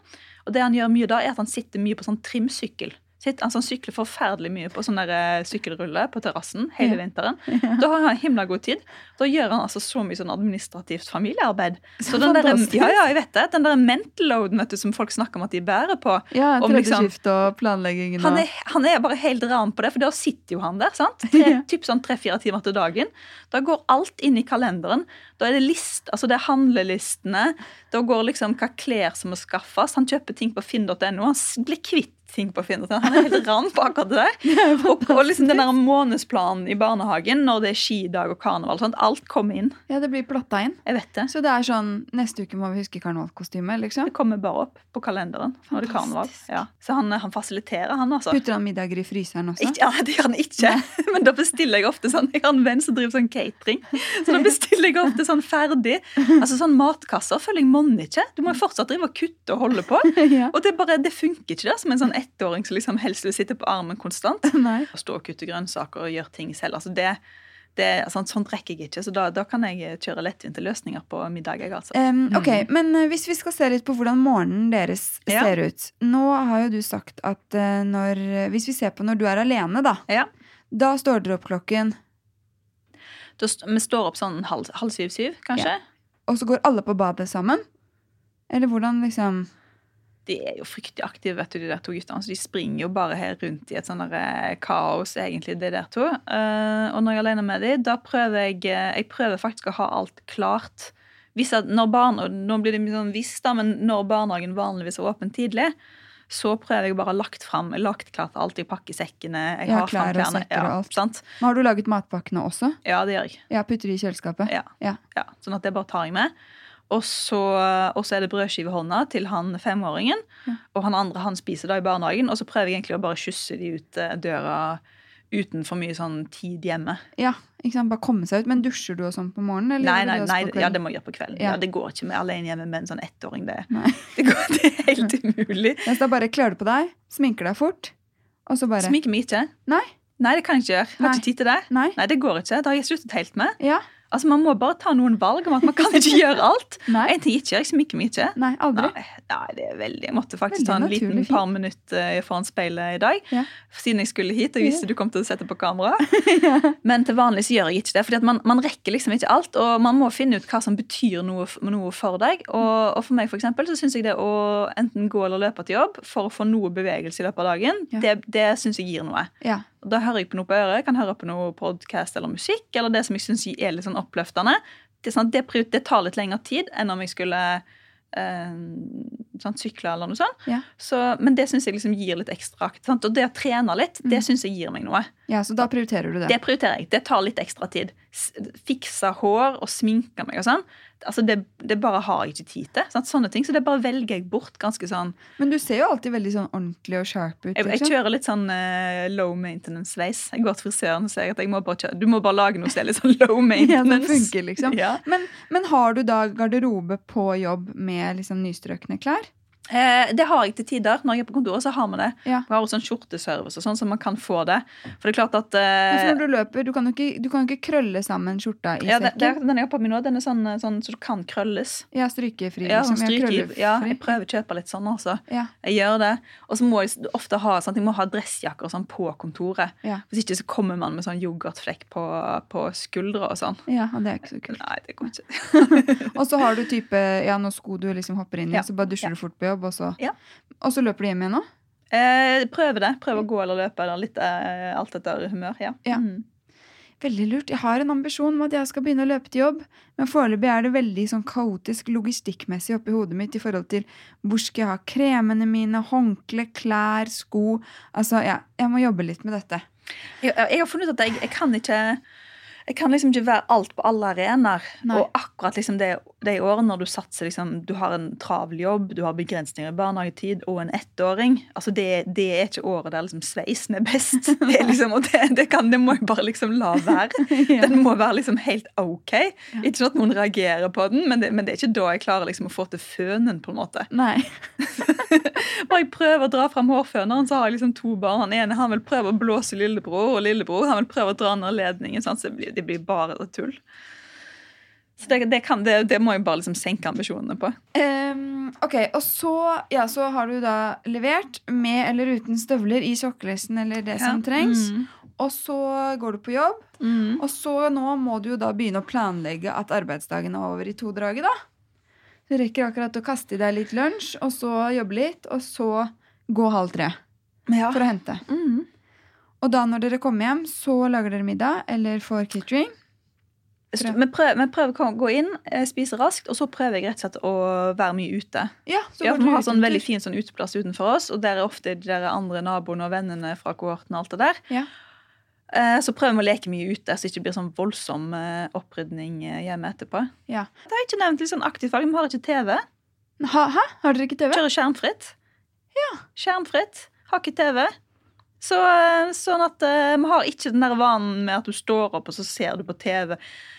Og det han gjør mye da, er at han sitter mye på sånn trimsykkel. Sitter, han sykler forferdelig mye på sånn eh, sykkelrulle på terrassen hele Ja. vinteren. Da har han himla god tid. Da gjør han altså så mye sånn administrativt familiearbeid. Så Så den der, ja, ja, jeg vet det. Den der mental loaden vet du, som folk snakker om at de bærer på. Ja, Om liksom- og planleggingen og Han er, han er bare helt ran på det, for da sitter jo han der. sant? Tre, Ja. typ sånn tre-fire timer til dagen. Da går alt inn i kalenderen. Da er det list, altså det er handlelistene. Da går liksom hva klær som må skaffes. Han kjøper ting på finn.no. Han blir kvitt ting på finn.no. Han er helt ran på akkurat det der. Og, og liksom den der månedsplanen i barnehagen når det er skidag og karneval. Sånt, alt kommer inn. Ja, det blir plotta inn. Jeg vet det. Så det er sånn Neste uke må vi huske karnevalkostyme, liksom. Det kommer bare opp på kalenderen når det er karneval. Fantastisk. Ja. Så han, han fasiliterer, han altså. Putter han middager i fryseren også? Ikke, ja, det gjør han ikke. Men da bestiller jeg ofte sånn Jeg har en venn som driver sånn catering. Så da bestiller jeg ofte sånn ferdig. Altså sånn Matkasser følger jeg monner ikke. Du må jo fortsatt drive og kutte og holde på. ja. Og det bare, det funker ikke der som en sånn ettåring som liksom helst vil sitte på armen konstant. Nei. Og stå og kutte grønnsaker og gjøre ting selv. Altså det, det, sånn, sånt rekker jeg ikke. Så da, da kan jeg kjøre lettvinte løsninger på middag. Jeg, altså. Um, ok, Men eh, hvis vi skal se litt på hvordan morgenen deres Ja. ser ut Nå har jo du sagt at eh, når Hvis vi ser på når du er alene, da. Ja. Da står dere opp klokken, Da, vi står opp sånn halv, halv syv-syv, kanskje. og så går alle på badet sammen? Eller hvordan liksom de er jo fryktelig aktive, vet du, de der to guttene. Så de springer jo bare her rundt i et sånn eh, kaos, egentlig, de der to. Uh, og når jeg er alene med dem, da prøver jeg eh, Jeg prøver faktisk å ha alt klart. Hvis at når barn, og Nå blir det mye sånn hvis, da, men når barnehagen vanligvis er åpen tidlig, så prøver jeg bare å ha lagt fram, lagt klart alt Jeg pakker sekkene. Jeg Ja, har klær og sekker og Ja, alt. sant? Men Har du laget matpakkene også? Ja, det gjør jeg. Ja, Putter de i kjøleskapet? Ja. Ja. Ja, sånn at det bare tar jeg med. Og så, og så er det brødskive i hånda til han femåringen. Ja. Og han andre han spiser da i barnehagen. Og så prøver jeg egentlig å bare kysse de ut eh, døra uten for mye sånn tid hjemme. Ja, ikke sant? Bare komme seg ut. Men dusjer du og sånn på morgenen? Eller Nei, nei, nei ja, det må jeg gjøre på kvelden. Ja. Ja. Det går ikke med alene hjemme med en sånn ettåring. Det, det, går, det er helt umulig. Ja, så da bare kler du på deg, sminker deg fort, og så bare Sminker meg ikke. Nei. Nei, det kan jeg ikke gjøre. Har ikke tid til det. Nei. Nei, det går ikke. Det har jeg sluttet helt med. Ja. Altså, Man må bare ta noen valg om at man kan ikke gjøre alt. Nei. En ting ikke jeg smikker meg ikke. Nei, aldri. Nei, nei, det er veldig Jeg måtte faktisk Veldig ta en naturlig liten par minutter eh, foran speilet i dag. Ja. Siden jeg skulle hit og visste du kom til å sette på kamera. Men til vanlig så gjør jeg ikke det. fordi at man, man rekker liksom ikke alt. Og man må finne ut hva som betyr noe, noe for deg. Og, og for meg for eksempel, så syns jeg det å enten gå eller løpe til jobb for å få noe bevegelse i løpet av dagen, Ja. det, det syns jeg gir noe. Ja. Og Da hører jeg på noe på øret. Kan høre på noe podkast eller musikk, eller det som jeg synes er litt sånn oppløftende. Det, sånn det, det tar litt lengre tid enn om jeg skulle eh, sånn, sykle eller noe sånt. Ja. Så, men det syns jeg liksom gir litt ekstra. Sant? Og det å trene litt, det Mm. syns jeg gir meg noe. Ja, så da prioriterer du det. Det prioriterer jeg. Det tar litt ekstra tid. Fikse hår og sminke meg og sånn. Altså det, det bare har jeg ikke tid til. Sant? Sånne ting. Så det bare velger jeg bort ganske sånn. Men du ser jo alltid veldig sånn ordentlig og sharp ut. Jeg, jeg kjører litt sånn uh, low maintenance-sveis. Jeg går til frisøren og sier at må kjøre. du må bare lage noe som er litt sånn low Ja, maintenance. som funker, liksom. Ja. Men, men har du da garderobe på jobb med liksom nystrøkne klær? Eh, det har jeg til tider. Når jeg er på kontoret, så har vi det. Ja. Vi har også en skjorteservice og sånn, så man kan få det. For det er klart at eh, når du løper, du kan jo ikke, du kan jo ikke krølle sammen skjorta i ja, det, det, sekken. Den jeg har på meg nå, den er sånn, sånn så du kan krølles. Ja, strykefri. Ja, liksom. sånn Ja, strykegiv. Ja, jeg prøver å kjøpe litt sånn altså. Ja, Jeg gjør det. Og så må jeg ofte ha, sånn, jeg må ha dressjakker og sånn på kontoret. ja, Hvis ikke så kommer man med sånn yoghurtflekk på, på skuldre og sånn. ja, og det er ikke så kult. Nei, det går ikke. Og så har du type ja, noen sko du liksom hopper inn i, så bare dusjer du fort på jobb, og så, Ja. og så løper du hjem igjen nå? Eh, prøve det. Prøve å gå eller løpe eller litt eh, alt etter humør. Ja. Ja. Mm. Veldig lurt. Jeg har en ambisjon om at jeg skal begynne å løpe til jobb, men foreløpig er det veldig sånn kaotisk logistikkmessig oppi hodet mitt i forhold til hvor skal jeg ha kremene mine, håndkle, klær, sko Altså, ja, jeg må jobbe litt med dette. Jeg, jeg har funnet ut at jeg, jeg kan ikke jeg kan liksom ikke være alt på alle arenaer. Og akkurat liksom det, det året når du satser liksom, Du har en travel jobb, du har begrensninger i barnehagetid og en ettåring. altså Det, det er ikke året der liksom sveisen er best. Det, er liksom, og det, det, kan, det må jeg bare liksom la være. Den må være liksom helt OK. Ikke sånn at noen reagerer på den, men det, men det er ikke da jeg klarer liksom å få til fønen. på en måte. Nei. Bare jeg prøver å dra frem hårføneren, så har jeg liksom to barn. Han ene han vil prøve å blåse lillebror, og lillebror han vil prøve å dra ned ledningen. sånn, Så blir, det blir bare tull. Så det, det, kan, det, det må jeg bare liksom senke ambisjonene på. Um, ok, og så, ja, så har du da levert med eller uten støvler i sokkelesten eller det som trengs. Mm. Og så går du på jobb, Mm. og så nå må du jo da begynne å planlegge at arbeidsdagen er over i to-draget, da. Du rekker akkurat å kaste i deg litt lunsj, og så jobbe litt, og så gå halv tre Ja. for å hente. Mm. Og da når dere kommer hjem, så lager dere middag eller får catering. Vi prøver, prøver å gå inn, eh, spise raskt, og så prøver jeg rett og slett å være mye ute. Ja, så går ja, Vi har en sånn veldig fin sånn uteplass utenfor oss, og der er ofte de der andre naboene og vennene fra kohorten. og alt det der. Ja. Eh, Så prøver vi å leke mye ute, så det ikke blir sånn voldsom eh, opprydning hjemme etterpå. Ja. Det har jeg ikke nevnt litt sånn aktivt valg. Vi har ikke TV. Ha, hæ? Har dere ikke TV? Kjører skjermfritt. Ja. Skjermfritt. Har ikke TV. Så, eh, sånn at eh, vi har ikke den der vanen med at du står opp og så ser du på TV.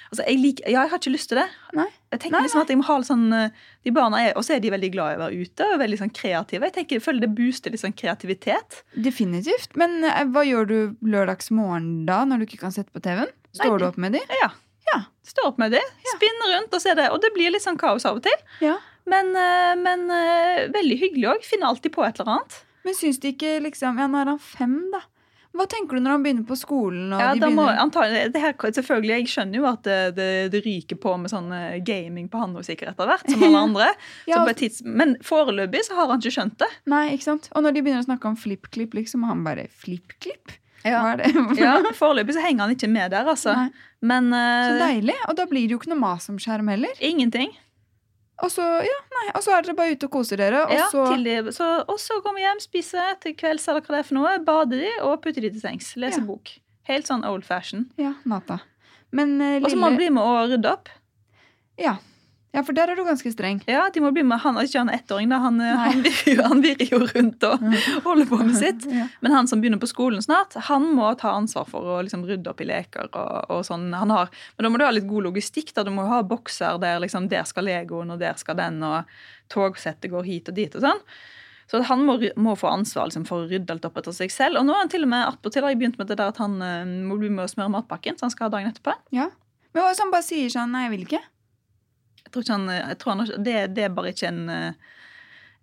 Altså, jeg liker, ja, jeg har ikke lyst til det. Nei. Jeg tenker Nei, liksom at jeg må ha litt sånn eh, De barna er, Og så er de veldig glad i å være ute og veldig sånn kreative. Jeg tenker, jeg føler det booster litt sånn kreativitet. Definitivt. Men hva gjør du lørdagsmorgen da, når du ikke kan sette på TV-en? Står Nei, du opp med de? Ja. Ja. Står opp med de, ja. Spinner rundt og ser det. Og det blir litt sånn kaos av og til. Ja. Men, men veldig hyggelig òg. Finner alltid på et eller annet. Men syns de ikke liksom Ja, nå er han fem, da. Hva tenker du når han begynner på skolen? Ja, de må, antagelig, det her, selvfølgelig, Jeg skjønner jo at det, det, det ryker på med sånn eh, gaming på han og sikkert etter hvert, som alle andre. Ja, tids, men foreløpig så har han ikke skjønt det. Nei, ikke sant? Og når de begynner å snakke om FlippKlipp, liksom, og han bare FlippKlipp? Ja. Hva er det? Ja, Foreløpig så henger han ikke med der, altså. Men, uh, Så deilig. Og da blir det jo ikke noe mas om skjerm heller. ingenting. Og så, ja, nei, og så er dere bare ute og koser dere, og Ja, så de, så, og så kommer hjem, spiser til kvelds eller hva det er for noe, bader de og putter de til sengs. Leser Ja. bok. Helt sånn old fashion. Ja, nata. Men eh, Og så må man bli med og rydde opp. ja. Ja, for der er du ganske streng. Ja, de må bli med. Han er ikke han ettåring, da. Han, eh, han, virrer jo, han virrer jo rundt og holder på med sitt. Ja. Men han som begynner på skolen snart, han må ta ansvar for å liksom rydde opp i leker. og, og sånn. Han har, men da må du ha litt god logistikk. da. Du må ha bokser der liksom, der skal Legoen, og der skal den, og togsettet går hit og dit. og sånn. Så han må, må få ansvar liksom, for å rydde alt opp etter seg selv. Og nå er han til og med attpåtil har jeg begynt med det der at han eh, må bli med og smøre matpakken, så han skal ha dagen etterpå. ja. Men hva hvis han bare sier sånn Nei, jeg vil ikke. Jeg tror ikke han, jeg tror han det, det er bare ikke en eh,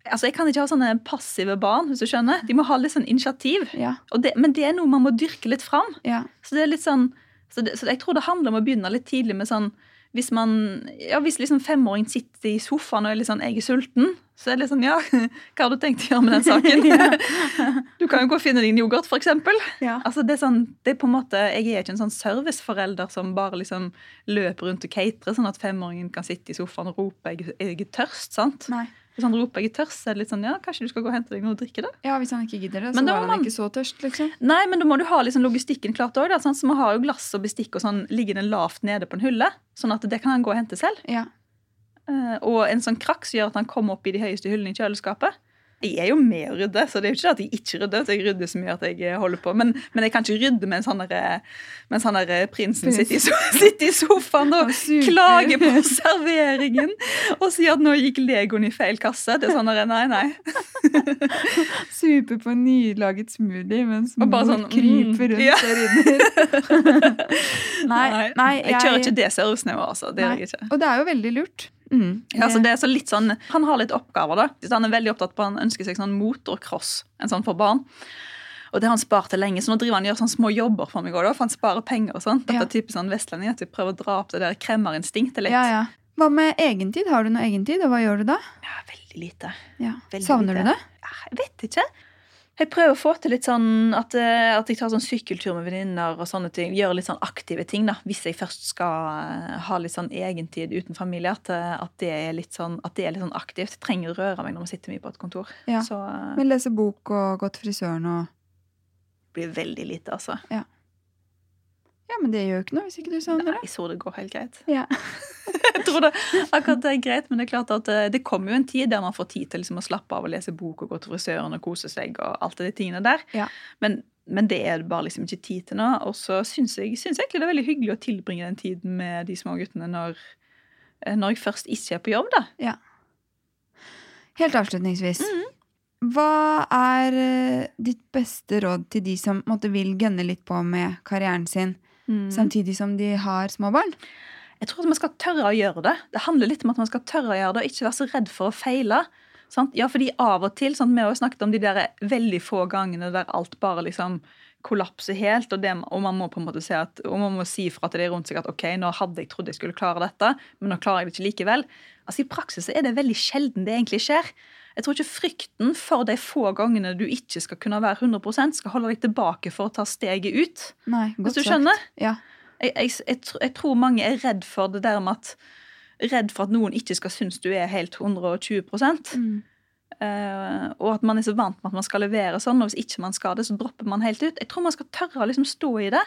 Altså, Jeg kan ikke ha sånne passive barn, hvis du skjønner. De må ha litt sånn initiativ. Ja. Og det, men det er noe man må dyrke litt fram. ja. Så det er litt sånn, så, det, så jeg tror det handler om å begynne litt tidlig med sånn hvis man Ja, hvis liksom femåringen sitter i sofaen og er litt sånn 'jeg er sulten', så er det litt sånn Ja, hva har du tenkt å gjøre med den saken? du kan jo gå og finne din yoghurt, for eksempel. Ja. Altså, det er sånn, det er på en måte, Jeg er ikke en sånn serviceforelder som bare liksom løper rundt og caterer, sånn at femåringen kan sitte i sofaen og rope 'jeg, jeg er tørst'. sant? Nei. Hvis han roper 'jeg er tørst', er det litt sånn ja, kanskje du skal gå og hente deg noe å drikke, da? ja, hvis han ikke gidder det, så er han man- ikke så tørst, liksom. Nei, men da må du ha liksom logistikken klart òg. Så man har jo glass og bestikk og sånn liggende lavt nede på en hylle. Sånn at det kan han gå og hente selv. Ja. Uh, og en sånn krakk som gjør at han kommer opp i de høyeste hyllene i kjøleskapet. Jeg er jo med å rydde, så det er jo ikke at jeg ikke rydder. så jeg rydder så mye at jeg eh, holder på. Men, men jeg kan ikke rydde mens han der, mens han der prinsen Prins. sitter i, so sitter i sofaen og klager på serveringen og sier at nå gikk Legoen i feil kasse. Det er sånn der, nei, nei. Super på en nylaget smoothie mens mor sånn, mm, kryper rundt ja. og rydder. nei, nei, jeg, kjører ikke det servicenivået, altså. Det gjør jeg ikke. Og det er jo veldig lurt. Mm. Ja, altså det er så litt sånn, Han har litt oppgaver. da. Han er veldig opptatt på, han ønsker seg sånn motorcross en sånn for barn. Og det har han spart til lenge, så nå driver han og gjør sånne små jobber for meg òg. for han sparer penger. og sånn. Dette Ja. typisk sånn vestlending, at vi prøver å dra opp det der kremmerinstinktet litt. ja, ja. Hva med egentid? Har du noe egentid, og hva gjør du da? Ja, veldig lite. Ja. Veldig Savner lite. du det? Ja, jeg vet ikke. Jeg prøver å få til litt sånn at, eh, at jeg tar sånn sykkeltur med venninner og sånne ting. Gjør litt sånn aktive ting, da. Hvis jeg først skal eh, ha litt sånn egentid uten familie. At, eh, at, det er litt sånn, at det er litt sånn aktivt. Jeg trenger å røre meg når man sitter mye på et kontor. Ja. Så Men lese bok og gå til frisøren og blir veldig lite, altså. Ja, men det gjør jo ikke noe hvis ikke du savner det. Jeg tror det går helt greit. Ja. Jeg tror det, akkurat det er greit, Men det er klart at eh, det kommer jo en tid der man får tid til liksom å slappe av og lese bok og gå til frisøren og kose seg. og alt de tingene der. Ja. Men, men det er det bare liksom ikke tid til nå. Og så syns jeg, syns egentlig det er veldig hyggelig å tilbringe den tiden med de små guttene når, eh, når jeg først ikke er på jobb. da. Ja. Helt avslutningsvis. Mhm. Hva er eh, ditt beste råd til de som måtte, vil gønne litt på med karrieren sin, Mm. samtidig som de har små barn? Jeg tror at man skal tørre å gjøre det. Det handler litt om at man skal tørre å gjøre det, og ikke være så redd for å feile. Sant? Ja, fordi av og til, sant? Vi har jo snakket om de der veldig få gangene der alt bare liksom kollapser helt, og, det, og man må på en måte si at, og man må si fra til de rundt seg at ok, nå hadde jeg trodd jeg skulle klare dette, men nå klarer jeg det ikke likevel. Altså I praksis er det veldig sjelden det egentlig skjer. Jeg tror ikke frykten for de få gangene du ikke skal kunne være 100% skal holde deg tilbake for å ta steget ut. Nei, godt Hvis du skjønner? Ja. jeg, jeg, jeg, jeg tror mange er redd for det der med at Redd for at noen ikke skal synes du er helt 120 Mm. Uh, Og at man er så vant med at man skal levere sånn, og hvis ikke man skal det, så dropper man helt ut. Jeg tror man skal tørre å liksom stå i det.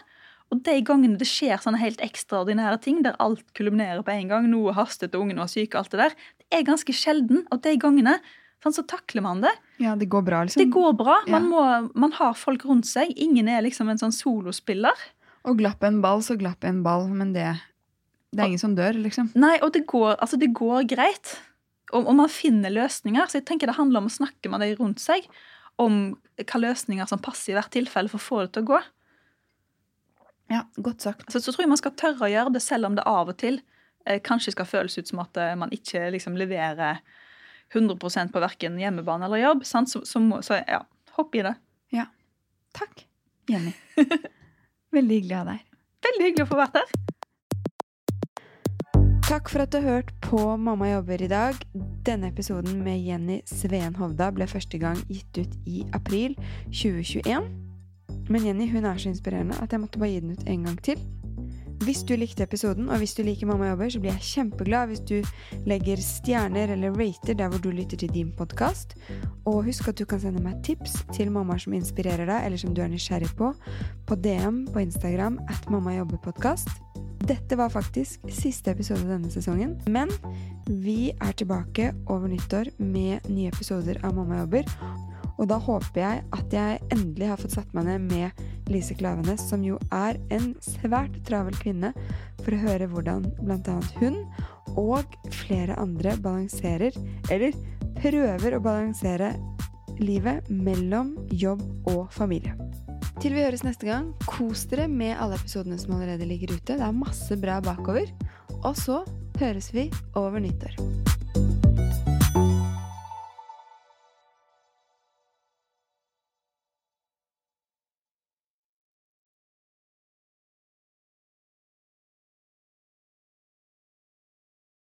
Og de gangene det skjer sånne helt ekstraordinære ting, der alt kulminerer på en gang, noe hastet og ungene var syke, alt det der, det er ganske sjelden. Og de gangene sånn, så takler man det. ja, det går bra, liksom. Det går bra. Man, må, man har folk rundt seg. Ingen er liksom en sånn solospiller. Og glapp en ball, så glapp en ball, men det, det er ingen som dør, liksom. Nei, og det går, altså det går greit. Og, og man finner løsninger. Så jeg tenker det handler om å snakke med de rundt seg om hva løsninger som passer i hvert tilfelle for å få det til å gå. Ja, godt sagt. Så, så tror jeg man skal tørre å gjøre det, selv om det av og til eh, kanskje skal føles ut som at eh, man ikke liksom leverer 100% på verken hjemmebane eller jobb. Sant? Så, så, må, så ja, hopp i det. Ja. Takk, Jenny. Veldig hyggelig å ha deg her. Veldig hyggelig å få vært her. Takk for at du har hørt på Mamma jobber i dag. Denne episoden med Jenny Sveen Hovda ble første gang gitt ut i april 2021. Men Jenny hun er så inspirerende at jeg måtte bare gi den ut en gang til. Hvis du likte episoden, og hvis du liker Mamma jobber, så blir jeg kjempeglad hvis du legger stjerner eller rater der hvor du lytter til din podkast. Og husk at du kan sende meg tips til mammaer som inspirerer deg, eller som du er nysgjerrig på, på DM på Instagram at mammajobberpodkast. Dette var faktisk siste episode denne sesongen, men vi er tilbake over nyttår med nye episoder av Mamma jobber. Og da håper jeg at jeg endelig har fått satt meg ned med Lise Klavenes, som jo er en svært travel kvinne, for å høre hvordan bl.a. hun og flere andre balanserer, eller prøver å balansere livet mellom jobb og familie. Til vi høres neste gang, kos dere med alle episodene som allerede ligger ute. Det er masse bra bakover. Og så høres vi over nyttår.